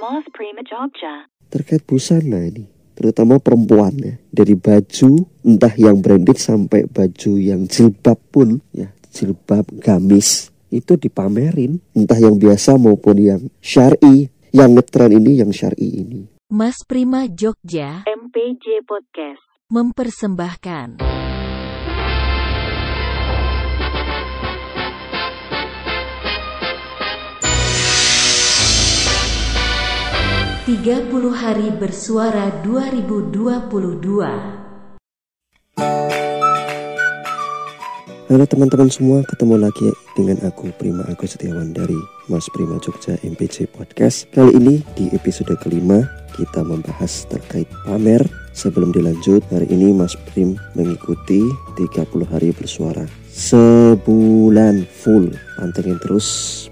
Mas Prima Jogja. terkait busana ini terutama perempuan ya dari baju entah yang branded sampai baju yang jilbab pun ya jilbab gamis itu dipamerin entah yang biasa maupun yang syari yang ngetren ini yang syari ini Mas Prima Jogja MPJ Podcast. mempersembahkan 30 hari bersuara 2022 Halo teman-teman semua, ketemu lagi dengan aku Prima Agus Setiawan dari Mas Prima Jogja MPC Podcast. Kali ini di episode kelima kita membahas terkait pamer. Sebelum dilanjut, hari ini Mas Prim mengikuti 30 hari bersuara sebulan full. Pantengin terus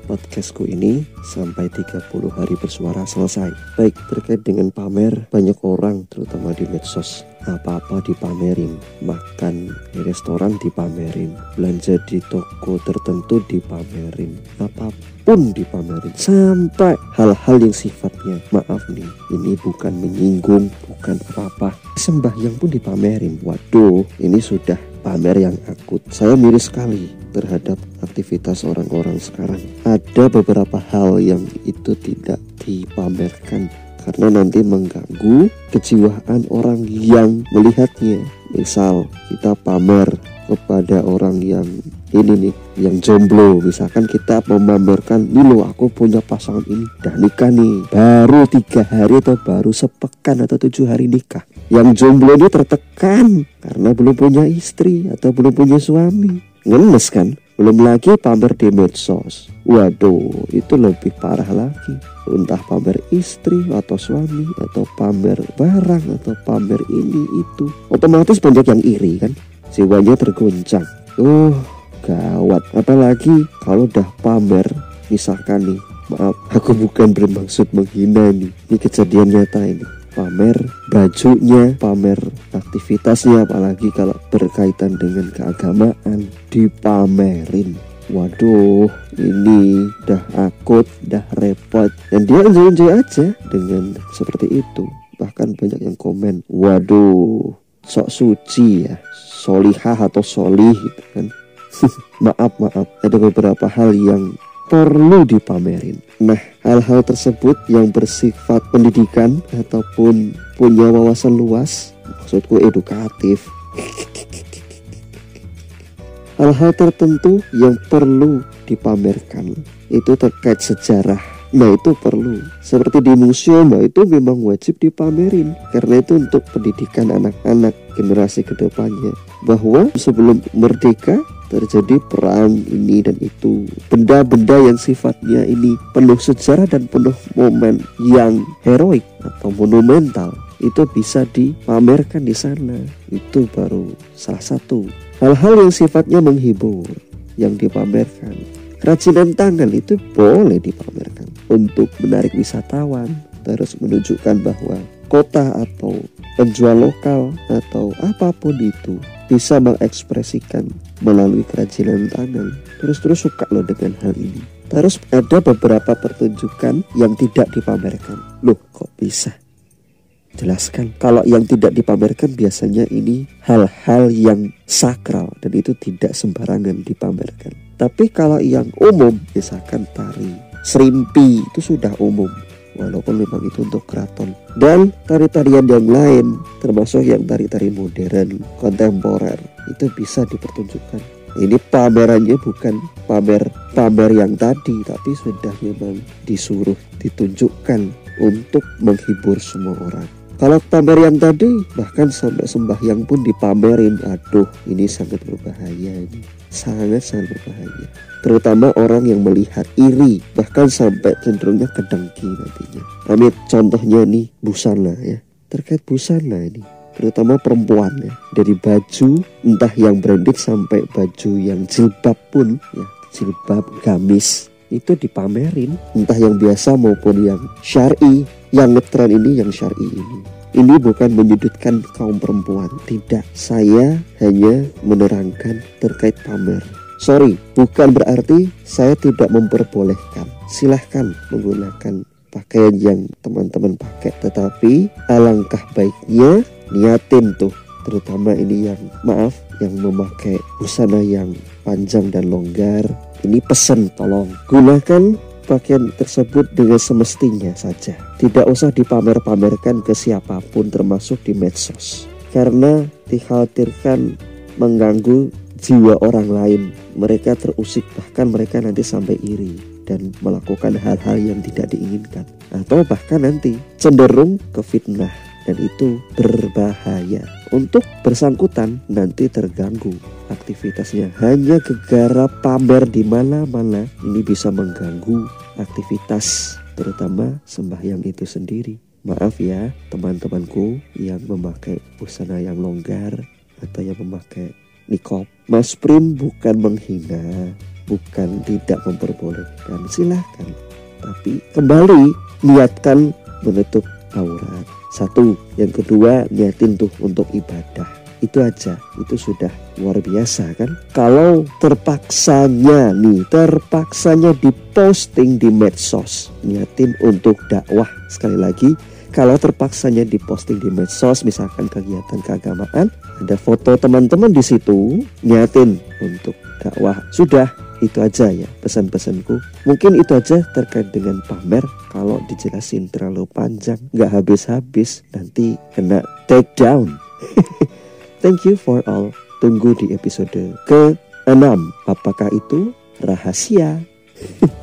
podcastku ini sampai 30 hari bersuara selesai. Baik, terkait dengan pamer, banyak orang terutama di medsos apa-apa dipamerin. Makan di restoran dipamerin. Belanja di toko tertentu dipamerin. Apa pun dipamerin. Sampai hal-hal yang sifatnya maaf nih ini bukan menyinggung bukan apa-apa. Sembahyang pun dipamerin. Waduh ini sudah pamer yang akut saya miris sekali terhadap aktivitas orang-orang sekarang ada beberapa hal yang itu tidak dipamerkan karena nanti mengganggu kejiwaan orang yang melihatnya. Misal kita pamer kepada orang yang ini nih yang jomblo. Misalkan kita memamerkan lo aku punya pasangan ini udah nikah nih baru tiga hari atau baru sepekan atau tujuh hari nikah. Yang jomblo ini tertekan karena belum punya istri atau belum punya suami. Ngenes kan? Belum lagi pamer di medsos. Waduh itu lebih parah lagi. Entah pamer istri atau suami atau pamer barang atau pamer ini itu. Otomatis banyak yang iri kan? Jiwanya terguncang oh gawat apalagi kalau udah pamer misalkan nih maaf aku bukan bermaksud menghina nih ini kejadian nyata ini pamer bajunya pamer aktivitasnya apalagi kalau berkaitan dengan keagamaan dipamerin Waduh, ini udah akut, udah repot. Dan dia enjoy-enjoy aja dengan seperti itu. Bahkan banyak yang komen, waduh, sok suci ya, solihah atau solih gitu kan. maaf, maaf, ada beberapa hal yang perlu dipamerin. Nah, hal-hal tersebut yang bersifat pendidikan ataupun punya wawasan luas, maksudku edukatif, hal-hal tertentu yang perlu dipamerkan itu terkait sejarah. Nah itu perlu. Seperti di museum nah, itu memang wajib dipamerin. Karena itu untuk pendidikan anak-anak generasi ke depannya. Bahwa sebelum merdeka terjadi perang ini dan itu. Benda-benda yang sifatnya ini penuh sejarah dan penuh momen yang heroik atau monumental Itu bisa dipamerkan di sana. Itu baru salah satu Hal-hal yang sifatnya menghibur yang dipamerkan. Kerajinan tangan itu boleh dipamerkan untuk menarik wisatawan, terus menunjukkan bahwa kota atau penjual lokal atau apa pun itu bisa mengekspresikan melalui kerajinan tangan. Terus-terus suka loh dengan hal ini. Terus ada beberapa pertunjukan yang tidak dipamerkan. Loh kok bisa? Jelaskan. Kalau yang tidak dipamerkan biasanya ini hal-hal yang sakral dan itu tidak sembarangan dipamerkan. Tapi kalau yang umum, misalkan tari, serimpi itu sudah umum. Walaupun memang itu untuk keraton Dan tari-tarian yang lain Termasuk yang tari-tari modern Kontemporer Itu bisa dipertunjukkan. Ini pamerannya bukan pamer pamer yang tadi Tapi sudah memang disuruh ditunjukkan Untuk menghibur semua orang. Kalau pamer yang tadi bahkan sampai sembahyang pun dipamerin. Aduh ini sangat berbahaya ini. Sangat-sangat berbahaya. Terutama orang yang melihat iri Bahkan sampai cenderungnya kedengki nantinya. Amit contohnya nih busana ya. Terkait busana ini Terutama perempuan ya. Dari baju entah yang branded sampai baju yang jilbab pun ya Jilbab gamis itu dipamerin. Entah yang biasa maupun yang syari yang ngetren ini yang syari ini. Ini bukan menyudutkan kaum perempuan. Tidak saya hanya menerangkan terkait pamer. Sorry bukan berarti saya tidak memperbolehkan. Silahkan menggunakan pakaian yang teman-teman pakai tetapi alangkah baiknya niatin tuh terutama ini yang maaf yang memakai busana yang panjang dan longgar. Ini pesan tolong. Gunakan pakaian tersebut dengan semestinya saja. Tidak usah dipamer-pamerkan ke siapa pun termasuk di medsos. Karena dikhawatirkan mengganggu jiwa orang lain. Mereka terusik bahkan mereka nanti sampai iri dan melakukan hal-hal yang tidak diinginkan. Atau bahkan nanti cenderung ke fitnah dan itu berbahaya. Untuk bersangkutan nanti terganggu aktivitasnya. Hanya gegara pamer di mana-mana ini bisa mengganggu aktivitas terutama sembahyang itu sendiri. Maaf ya teman-temanku yang memakai busana yang longgar atau yang memakai nikob. Mas Prim bukan menghina, bukan tidak memperbolehkan. Silahkan. Tapi kembali niatkan menutup aurat. Satu, yang kedua niatin tuh untuk ibadah. Itu aja, itu sudah luar biasa kan. Kalau terpaksanya nih, terpaksanya diposting di medsos, niatin untuk dakwah. Sekali lagi, kalau terpaksanya diposting di medsos, misalkan kegiatan keagamaan, ada foto teman-teman di situ, niatin untuk dakwah. Sudah, itu aja ya pesan-pesanku. Mungkin itu aja terkait dengan pamer. Kalau dijelasin terlalu panjang nggak habis-habis nanti kena take down thank you for all. Tunggu di episode ke 6 apakah itu rahasia